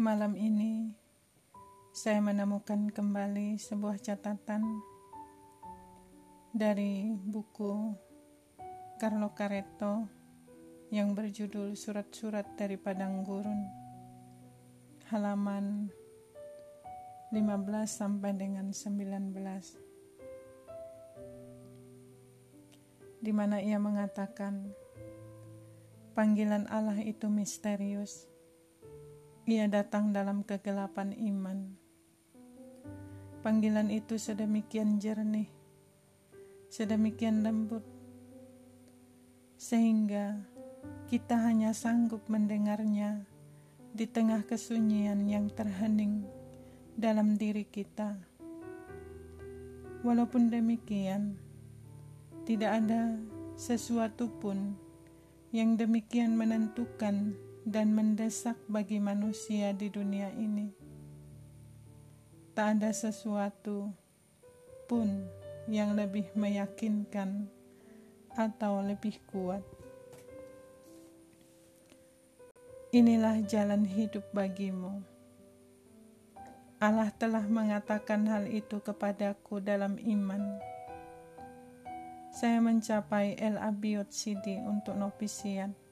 Malam ini saya menemukan kembali sebuah catatan dari buku Carlo Caretto yang berjudul Surat-surat dari Padang Gurun halaman 15 sampai dengan 19 di mana ia mengatakan panggilan Allah itu misterius ia datang dalam kegelapan iman. Panggilan itu sedemikian jernih, sedemikian lembut, sehingga kita hanya sanggup mendengarnya di tengah kesunyian yang terhening dalam diri kita. Walaupun demikian, tidak ada sesuatu pun yang demikian menentukan dan mendesak bagi manusia di dunia ini. Tak ada sesuatu pun yang lebih meyakinkan atau lebih kuat. Inilah jalan hidup bagimu. Allah telah mengatakan hal itu kepadaku dalam iman. Saya mencapai El Abiyot Sidi untuk novisiat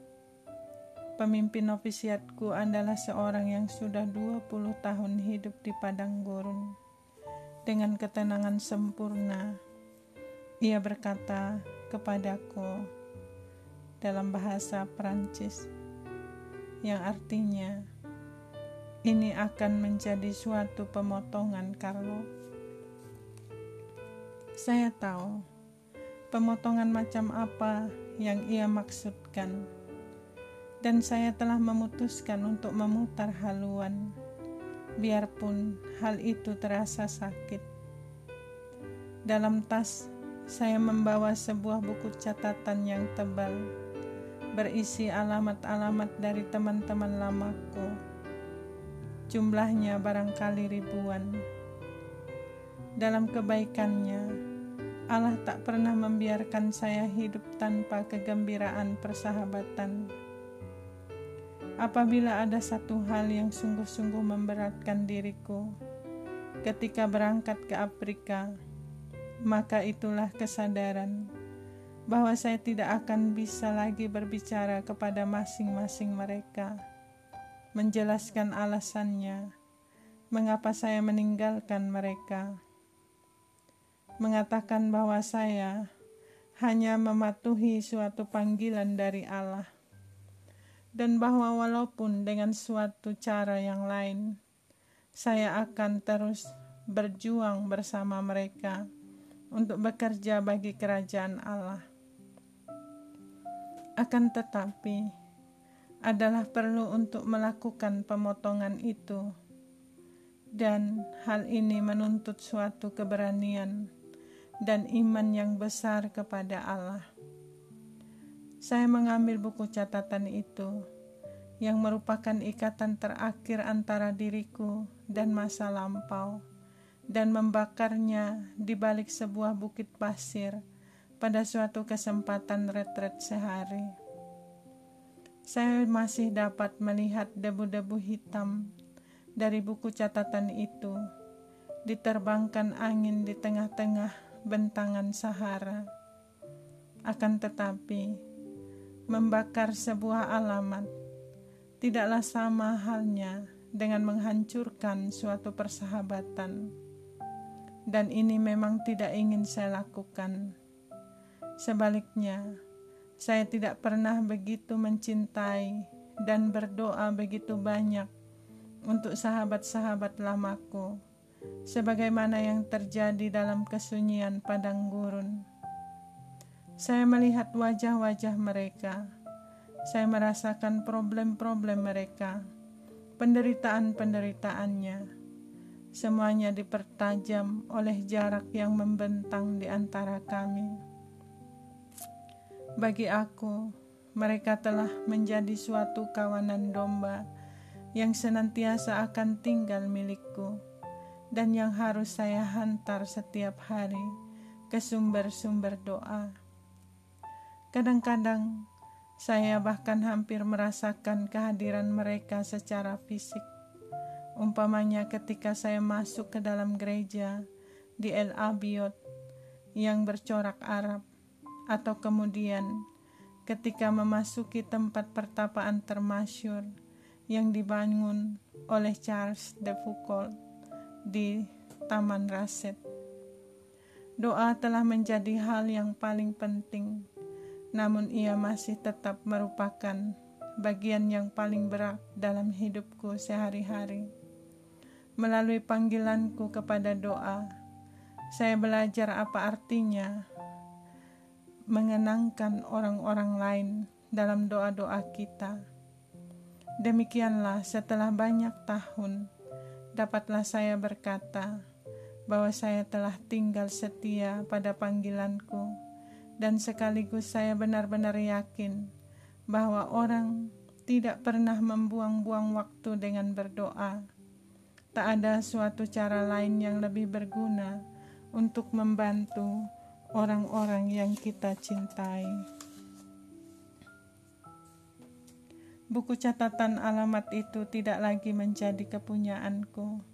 Pemimpin novisiatku adalah seorang yang sudah 20 tahun hidup di padang gurun. Dengan ketenangan sempurna, ia berkata kepadaku dalam bahasa Prancis yang artinya ini akan menjadi suatu pemotongan Carlo. Saya tahu pemotongan macam apa yang ia maksudkan dan saya telah memutuskan untuk memutar haluan, biarpun hal itu terasa sakit. Dalam tas, saya membawa sebuah buku catatan yang tebal, berisi alamat-alamat dari teman-teman lamaku. Jumlahnya barangkali ribuan. Dalam kebaikannya, Allah tak pernah membiarkan saya hidup tanpa kegembiraan persahabatan Apabila ada satu hal yang sungguh-sungguh memberatkan diriku ketika berangkat ke Afrika, maka itulah kesadaran bahwa saya tidak akan bisa lagi berbicara kepada masing-masing mereka, menjelaskan alasannya mengapa saya meninggalkan mereka, mengatakan bahwa saya hanya mematuhi suatu panggilan dari Allah dan bahwa walaupun dengan suatu cara yang lain, saya akan terus berjuang bersama mereka untuk bekerja bagi kerajaan Allah. Akan tetapi, adalah perlu untuk melakukan pemotongan itu, dan hal ini menuntut suatu keberanian dan iman yang besar kepada Allah. Saya mengambil buku catatan itu, yang merupakan ikatan terakhir antara diriku dan masa lampau, dan membakarnya di balik sebuah bukit pasir pada suatu kesempatan retret sehari. Saya masih dapat melihat debu-debu hitam dari buku catatan itu diterbangkan angin di tengah-tengah bentangan Sahara. Akan tetapi, membakar sebuah alamat. Tidaklah sama halnya dengan menghancurkan suatu persahabatan, dan ini memang tidak ingin saya lakukan. Sebaliknya, saya tidak pernah begitu mencintai dan berdoa begitu banyak untuk sahabat-sahabat lamaku, sebagaimana yang terjadi dalam kesunyian padang gurun saya melihat wajah-wajah mereka. Saya merasakan problem-problem mereka, penderitaan-penderitaannya. Semuanya dipertajam oleh jarak yang membentang di antara kami. Bagi aku, mereka telah menjadi suatu kawanan domba yang senantiasa akan tinggal milikku dan yang harus saya hantar setiap hari ke sumber-sumber doa. Kadang-kadang saya bahkan hampir merasakan kehadiran mereka secara fisik, Umpamanya ketika saya masuk ke dalam gereja di El Abiot yang bercorak Arab atau kemudian ketika memasuki tempat pertapaan termasyur yang dibangun oleh Charles de Foucault di Taman Raset. Doa telah menjadi hal yang paling penting, namun ia masih tetap merupakan bagian yang paling berat dalam hidupku sehari-hari. Melalui panggilanku kepada doa, saya belajar apa artinya mengenangkan orang-orang lain dalam doa-doa kita. Demikianlah, setelah banyak tahun, dapatlah saya berkata bahwa saya telah tinggal setia pada panggilanku, dan sekaligus saya benar-benar yakin bahwa orang tidak pernah membuang-buang waktu dengan berdoa. Tak ada suatu cara lain yang lebih berguna untuk membantu orang-orang yang kita cintai. Buku catatan alamat itu tidak lagi menjadi kepunyaanku,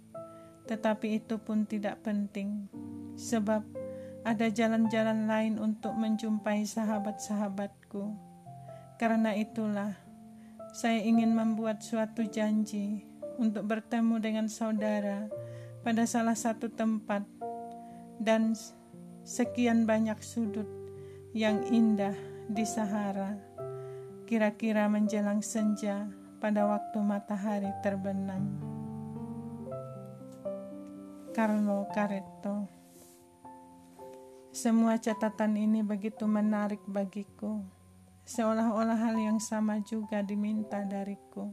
tetapi itu pun tidak penting, sebab ada jalan-jalan lain untuk menjumpai sahabat-sahabatku. Karena itulah, saya ingin membuat suatu janji untuk bertemu dengan saudara pada salah satu tempat dan sekian banyak sudut yang indah di Sahara, kira-kira menjelang senja pada waktu matahari terbenam. Carlo Caretto Semua catatan ini begitu menarik bagiku, seolah-olah hal yang sama juga diminta dariku,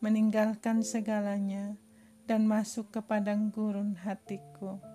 meninggalkan segalanya dan masuk ke padang gurun hatiku.